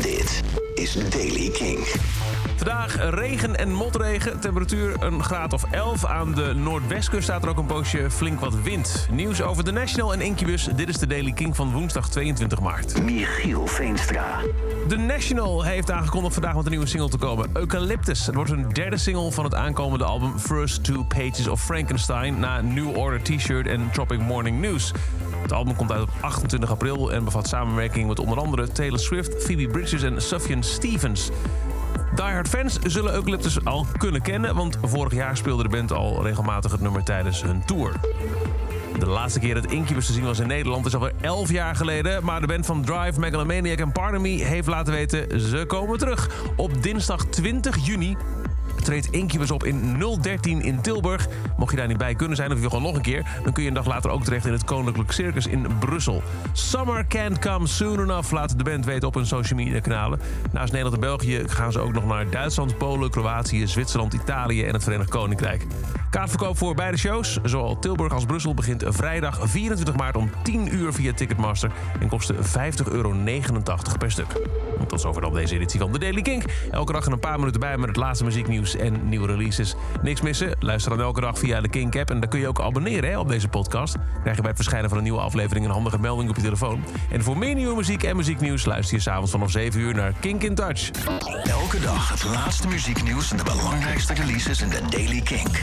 Dit is Daily King. Vandaag regen en motregen. Temperatuur een graad of 11. Aan de noordwestkust staat er ook een poosje flink wat wind. Nieuws over de National en Incubus. Dit is de Daily King van woensdag 22 maart. Michiel Veenstra. De National heeft aangekondigd vandaag met een nieuwe single te komen. Eucalyptus. Het wordt een derde single van het aankomende album First Two Pages of Frankenstein... na New Order T-shirt en Tropic Morning News. Het album komt uit op 28 april en bevat samenwerking met onder andere Taylor Swift, Phoebe Bridgers en Sufjan Stevens. Die Hard fans zullen Eucalyptus al kunnen kennen, want vorig jaar speelde de band al regelmatig het nummer tijdens hun tour. De laatste keer dat Incubus te zien was in Nederland is alweer 11 jaar geleden. Maar de band van Drive, Megalomaniac en Pardon heeft laten weten... ze komen terug. Op dinsdag 20 juni treedt Incubus op in 013 in Tilburg. Mocht je daar niet bij kunnen zijn of je wil gewoon nog een keer... dan kun je een dag later ook terecht in het Koninklijk Circus in Brussel. Summer can't come soon enough, laat de band weten op hun social media kanalen. Naast Nederland en België gaan ze ook nog naar Duitsland, Polen, Kroatië, Zwitserland, Italië en het Verenigd Koninkrijk. Kaartverkoop voor beide shows, zowel Tilburg als Brussel, begint vrijdag 24 maart om 10 uur via Ticketmaster en kostte 50,89 euro per stuk. Tot zover dan deze editie van The Daily Kink. Elke dag een paar minuten bij met het laatste muzieknieuws en nieuwe releases. Niks missen? Luister dan elke dag via de Kink-app. En dan kun je ook abonneren hè, op deze podcast. Dan krijg je bij het verschijnen van een nieuwe aflevering een handige melding op je telefoon. En voor meer nieuwe muziek en muzieknieuws luister je s'avonds vanaf 7 uur naar Kink in Touch. Elke dag het laatste muzieknieuws en de belangrijkste releases in de Daily Kink.